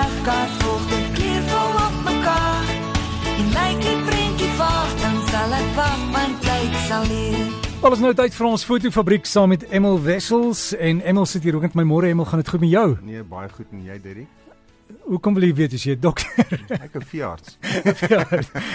sterfkaart volg dit kleurvol op mekaar. En lyk die prentjie vaag, dan sal ek wag want tyd sal leer. Alles nou tyd vir ons fotofabriek saam met Emil Wessels en Emil sit hier ook met my môre Emil gaan dit goed met jou? Nee, baie goed en jy Derrick? Hoekom wil jy weet as jy 'n dokter? Ek 'n veearts.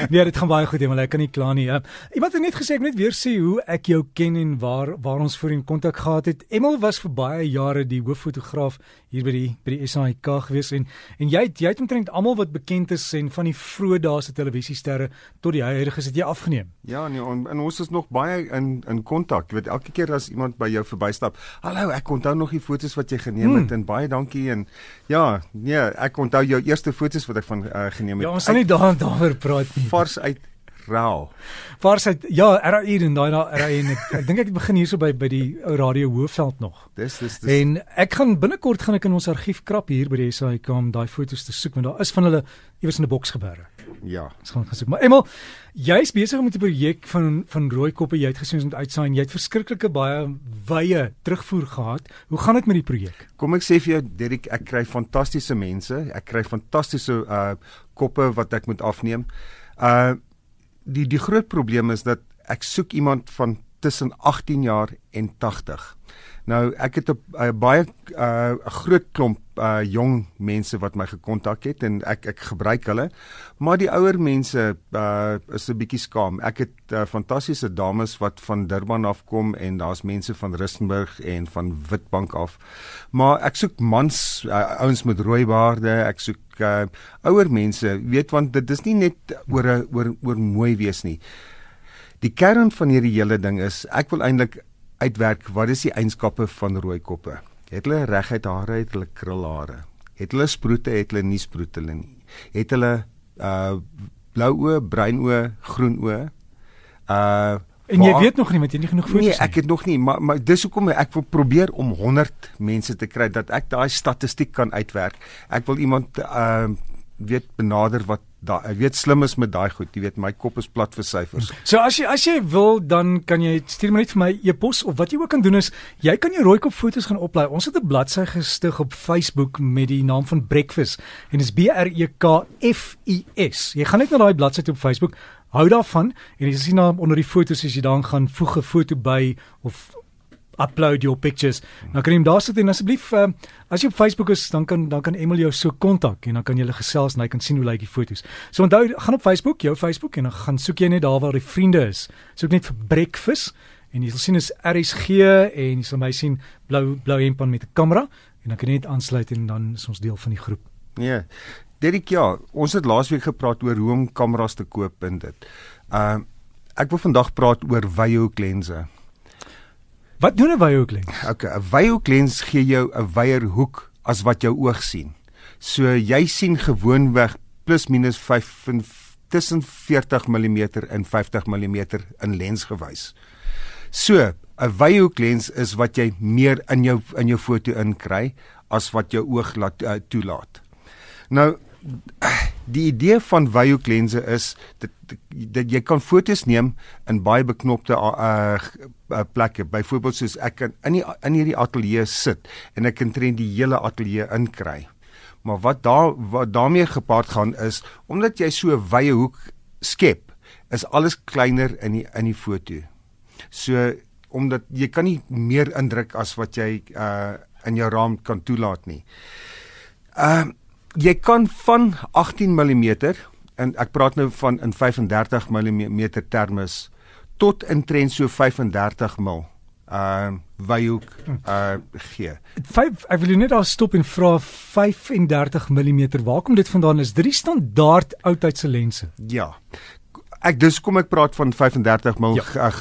nee, dit gaan baie goed, maar ek kan nie kla nie. Uh, iemand het net gesê ek net weer sê hoe ek jou ken en waar waar ons voorheen kontak gehad het. Emil was vir baie jare die hooffotograaf hier by die by die SAIK gewees en en jy het, jy het omtrent almal wat bekend is en van die vroeë dae se televisiesterre tot die huidige het jy afgeneem. Ja, nee, en, en ons is nog baie in in kontak. Jy weet elke keer as iemand by jou verbystap, "Hallo, ek onthou nog die foto's wat jy geneem het hmm. en baie dankie en ja, nee, ek onthou jou eerste foto's wat ek van uh, geneem het. Ja, ons sal nie daar daaroor praat nie. Vars uit Raal. Vars uit ja, RAI en daai RAI en ek, ek dink ek begin hierso by by die ou radio Hoofveld nog. Dis dis dis. En ek gaan binnekort gaan ek in ons argief krap hier by die SAIK om daai foto's te soek want daar is van hulle iewers in 'n boks gebeure. Ja. Ons gaan gesoek. Maar Emel, jy's besig met 'n projek van van rooi koppe. Jy het gesien ons moet uitsaai en jy het verskriklike baie wye terugvoer gehad. Hoe gaan dit met die projek? Kom ek sê vir jou, Derek, ek kry fantastiese mense. Ek kry fantastiese uh koppe wat ek moet afneem. Uh die die groot probleem is dat ek soek iemand van tussen 18 jaar en 80. Nou ek het 'n baie 'n uh, groot klomp uh, jong mense wat my gekontak het en ek ek gebruik hulle. Maar die ouer mense uh, is 'n bietjie skaam. Ek het uh, fantastiese dames wat van Durban af kom en daar's mense van Rustenburg en van Witbank af. Maar ek soek mans, uh, ouens met rooi baarde, ek soek uh, ouer mense, weet want dit is nie net oor 'n oor oor mooi wees nie. Die kern van hierdie hele ding is ek wil eintlik uitwerk wat is die eienskappe van rooi koppe? Het hulle reguit hare, het hulle krulhare? Het hulle sproete, het hulle nie sproete hulle nie? Het hulle uh blou oë, bruin oë, groen oë? Uh En jy weet nog nie met jy nie genoeg foto's nie. Nee, ek het nog nie, maar maar dis hoekom ek wil probeer om 100 mense te kry dat ek daai statistiek kan uitwerk. Ek wil iemand uh weet benader wat daai ek weet slim is met daai goed. Jy weet my kop is plat vir syfers. So as jy as jy wil dan kan jy stuur my net vir my e-pos of wat jy ook kan doen is jy kan jou rooi kop foto's gaan oplaai. Ons het 'n bladsy gestig op Facebook met die naam van Breakfast en dit is B R E K F I S. Jy gaan net na daai bladsy op Facebook hou daarvan en jy sien daar onder die foto's as jy dan gaan voeg 'n foto by of upload your pictures. Nou kan jy hom daar sit en asseblief uh, as jy op Facebook is, dan kan dan kan Emil jou so kontak en dan kan jy hulle gesels en hy kan sien hoe lyk die foto's. So onthou, gaan op Facebook, jou Facebook en dan gaan soek jy net daar waar die vriende is. Soek net vir breakfast en jy sal sien is RSG en jy sal my sien blou blou hempan met 'n kamera en dan kan jy net aansluit en dan is ons deel van die groep. Nee. Derek ja, ons het laasweek gepraat oor hoe om kameras te koop en dit. Ehm uh, ek wil vandag praat oor wyehoek lense. Wat doen 'n wyehoek lens? Okay, 'n wyehoek lens gee jou 'n wyeer hoek as wat jou oog sien. So jy sien gewoonweg plus minus 5 tussen 40 mm en 50 mm in lensgewys. So, 'n wyehoek lens is wat jy meer in jou in jou foto inkry as wat jou oog laat uh, toelaat. Nou die idee van wyehoek lense is dat, dat jy kan fotos neem in baie beknopte uh, uh plekke. Byvoorbeeld soos ek kan in die in hierdie ateljee sit en ek kan trend die hele ateljee inkry. Maar wat daar wat daarmee gepaard gaan is omdat jy so 'n wye hoek skep, is alles kleiner in die in die foto. So omdat jy kan nie meer indruk as wat jy uh in jou raam kan toelaat nie. Ehm uh, jy kan van 18 mm en ek praat nou van in 35 mm termes tot in trend so 35 mm uh wyehoek uh gee. Vyf ek wil net daar stop en vra 35 mm waar kom dit vandaan is drie standaard oudtydse lense. Ja. Ek dis kom ek praat van 35 mm ja.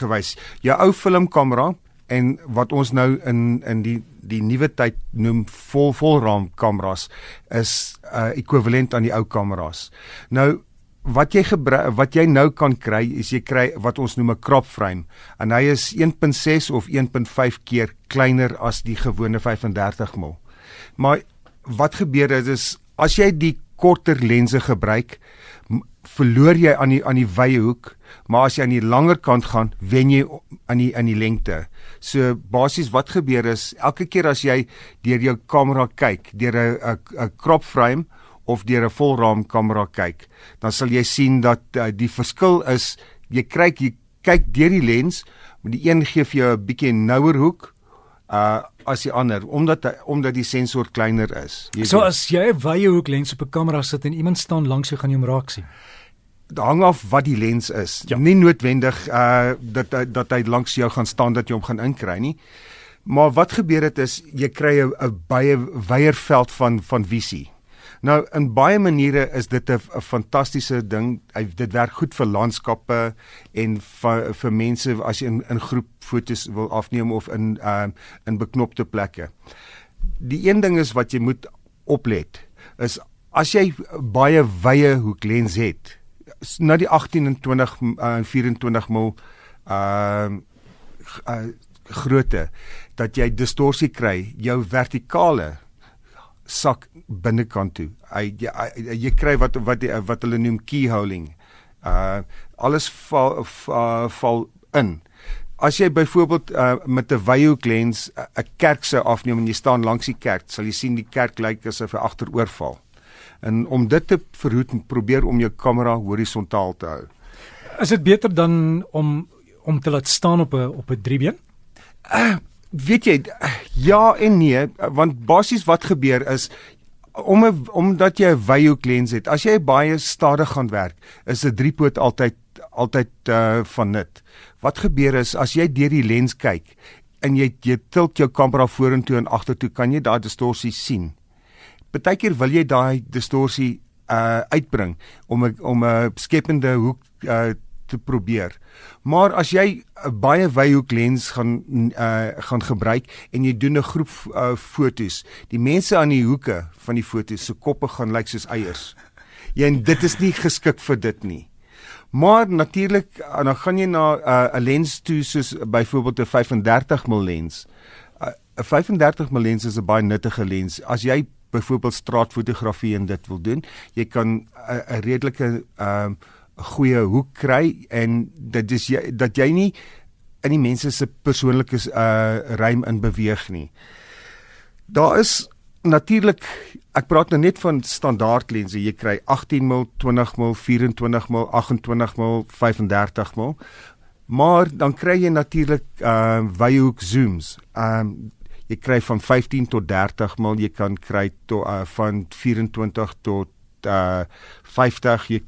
gewys. Jou ou filmkamera en wat ons nou in in die die nuwe tyd noem vol volraam kameras is uh ekwivalent aan die ou kameras. Nou wat jy gebruik wat jy nou kan kry is jy kry wat ons noem 'n crop frame en hy is 1.6 of 1.5 keer kleiner as die gewone 35 mm. Maar wat gebeur is, as jy die korter lense gebruik verloor jy aan die aan die wye hoek, maar as jy aan die langer kant gaan, wen jy aan die in die lengte. So basies wat gebeur is elke keer as jy deur jou kamera kyk, deur 'n 'n crop frame of deur 'n volraam kamera kyk, dan sal jy sien dat uh, die verskil is jy kry jy kyk deur die lens, maar die een gee vir jou 'n bietjie nouer hoek uh as die ander omdat omdat die sensor kleiner is. Jy so weet. as jy 'n wye hoek lens op 'n kamera sit en iemand staan langs jou gaan jy hom raak sien. Dit hang af wat die lens is. Ja. Nie noodwendig uh dat dat hy langs jou gaan staan dat jy hom gaan inkry nie. Maar wat gebeur het is jy kry 'n baie wyeer veld van van visie. Nou in baie maniere is dit 'n fantastiese ding. Hy dit werk goed vir landskappe en vir, vir mense as jy in in groep fotos wil afneem of in ehm uh, in beknopte plekke. Die een ding is wat jy moet oplet is as jy baie wye hoeklens het na die 18 en 20 uh, 24 mil ehm uh, uh, grootte dat jy distorsie kry jou vertikale sak binnekant toe. Hy jy, jy kry wat wat wat hulle noem keyholing. Uh alles val uh, val in. As jy byvoorbeeld uh, met 'n wyhoek lens 'n kerk sou afneem en jy staan langs die kerk, sal jy sien die kerk lyk asof hy agteroorval. En om dit te verhoed, probeer om jou kamera horisontaal te hou. Is dit beter dan om om te laat staan op 'n op 'n driebeen? Uh, weet jy ja en nee want basies wat gebeur is om omdat jy 'n wyhoek lens het as jy baie stadig gaan werk is 'n driepoot altyd altyd uh, van nut. Wat gebeur is as jy deur die lens kyk en jy jy tilt jou kamera vorentoe en agtertoe kan jy daai distorsie sien. Partykeer wil jy daai distorsie uh uitbring om 'n om 'n skepende hoek uh te probeer. Maar as jy 'n baie wyhoek lens gaan uh gaan gebruik en jy doen 'n groep uh, fotos, die mense aan die hoeke van die fotos se koppe gaan lyk soos eiers. Ja, en dit is nie geskik vir dit nie. Maar natuurlik, dan gaan jy na 'n uh, lens toe soos byvoorbeeld 'n 35 mm lens. 'n uh, 35 mm lens is 'n baie nuttige lens. As jy byvoorbeeld straatfotografie en dit wil doen, jy kan 'n uh, redelike ehm uh, goeie hoek kry en dit is jy dat jy nie in die mense se persoonlike uh ruim in beweeg nie. Daar is natuurlik ek praat nou net van standaard lense. Jy kry 18 mm, 20 mm, 24 mm, 28 mm, 35 mm. Maar dan kry jy natuurlik uh wyhoek zooms. Um jy kry van 15 tot 30 mm, jy kan kry tot uh, van 24 tot uh 50 jy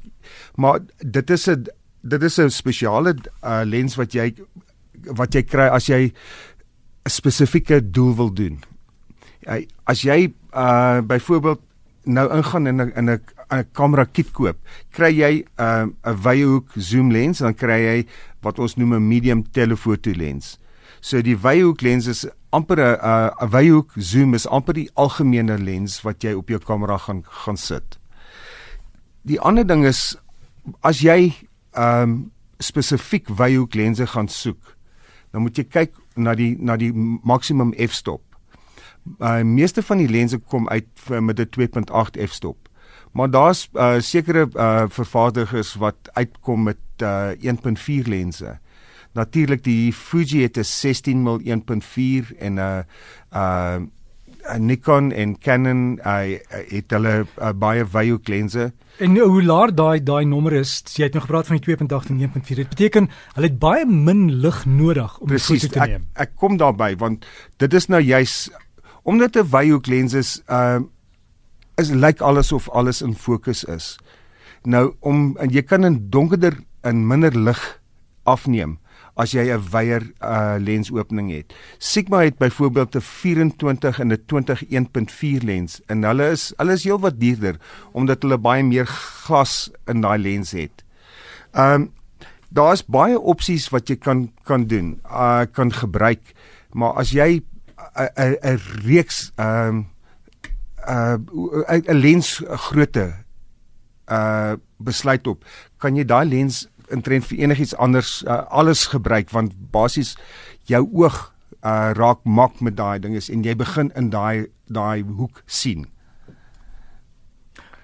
maar dit is 'n dit is 'n spesiale uh, lens wat jy wat jy kry as jy 'n spesifieke doel wil doen. Jy as jy uh byvoorbeeld nou ingaan in 'n in 'n 'n kamera kit koop, kry jy 'n uh, 'n wye hoek zoom lens en dan kry jy wat ons noem 'n medium telefoto lens. So die wye hoek lens is amper 'n 'n wye hoek zoom is amper die algemene lens wat jy op jou kamera gaan gaan sit. Die ander ding is as jy ehm um, spesifiek wyhoek lense gaan soek, dan moet jy kyk na die na die maksimum f-stop. Uh meeste van die lense kom uit met 'n 2.8 f-stop. Maar daar's uh sekere uh vervaardigers wat uitkom met uh 1.4 lense. Natuurlik die Fuji het 'n 16 mm 1.4 en 'n uh, uh Nikon en Canon uh, het hulle uh, baie wyhoek lense. En nou, hoe laag daai daai nommer is, jy het nou gepraat van die 2.8 en 1.4. Dit beteken hulle het baie min lig nodig om Precies, die foto te neem. Ek, ek kom daarby want dit is nou juis omdat 'n wyhoek lens is uh is lyk alles of alles in fokus is. Nou om en jy kan in donkerder en minder lig afneem as jy 'n wyeer uh, lensopening het. Sigma het byvoorbeeld 'n 24 en 'n 20 1.4 lens en hulle is hulle is heelwat duurder omdat hulle baie meer glas in daai lens het. Um daar's baie opsies wat jy kan kan doen. Uh kan gebruik. Maar as jy 'n 'n reeks um uh 'n lens grootte uh besluit op, kan jy daai lens intrent vir enigiets anders uh, alles gebruik want basies jou oog uh, raak mak met daai dinges en jy begin in daai daai hoek sien.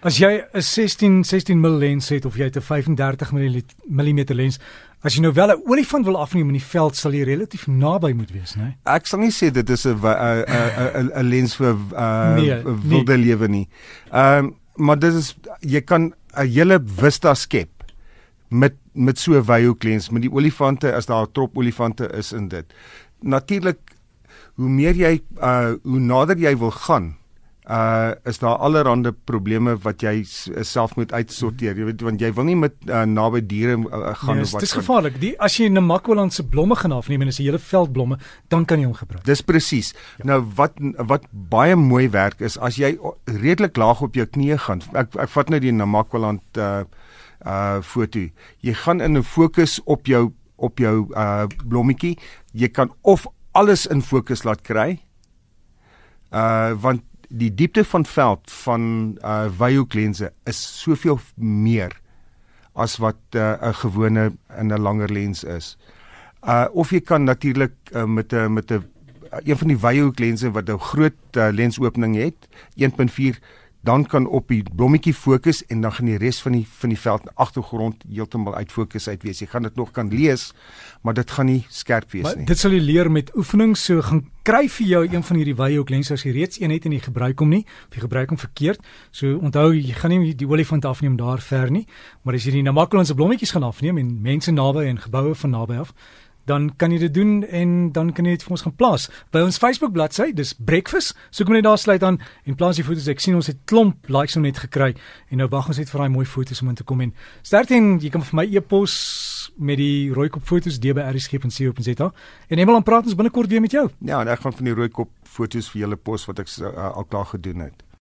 As jy 'n 16 16 mm lens het of jy het 'n 35 mm lens, as jy nou wel 'n olifant wil afneem in die veld, sal jy relatief naby moet wees, né? Ek sal nie sê dit is 'n 'n 'n lens vir uh Nee, wilde lewe nie. Ehm um, maar dit is jy kan 'n hele vista skep met met so 'n wyhoeklens met die olifante as daar 'n trop olifante is in dit. Natuurlik hoe meer jy uh hoe nader jy wil gaan uh is daar allerlei probleme wat jy s- self moet uitsorteer jy weet want jy wil nie met uh, naby diere uh, gaan Nee, of wat dis gevaarlik. Die as jy 'n Namakwaland se blomme gaan afneem en dis 'n hele veld blomme, dan kan jy hom gebruik. Dis presies. Ja. Nou wat wat baie mooi werk is as jy redelik laag op jou knieë gaan. Ek ek vat nou die Namakwaland uh uh foto. Jy gaan in 'n fokus op jou op jou uh blommetjie. Jy kan of alles in fokus laat kry. Uh want die diepte van veld van uh wyhoeklense is soveel meer as wat 'n uh, gewone in 'n langer lens is. Uh of jy kan natuurlik uh, met 'n met 'n een van die wyhoeklense wat 'n groot uh, lensopening het, 1.4 dan kan op die blommetjie fokus en dan gaan die res van die van die veld agtergrond heeltemal uit fokus uit wees. Jy gaan dit nog kan lees, maar dit gaan nie skerp wees Maar nie. dit sal jy leer met oefening. So gaan kry vir jou een van hierdie wyhoek lense as jy reeds een het en jy gebruik hom nie, of jy gebruik hom verkeerd. So onthou, jy gaan nie die olifant afneem daar ver nie, maar as jy die Namakwaland se blommetjies gaan afneem en mense naby en geboue van naby af, dan kan jy dit doen en dan kan jy dit vir ons gaan plaas. By ons Facebook bladsy, dis Breakfast. Soek maar net daar sluit aan en plaas die foto's. Ek sien ons het klomp likes nou net gekry en nou wag ons net vir daai mooi foto's om in te kom en sterkte en jy kan vir my e-pos met die rooikop foto's dbrsg.co.za en Emel dan praat ons binnekort weer met jou. Ja, en ek gaan van die rooi kop foto's vir julle pos wat ek uh, al klaar gedoen het.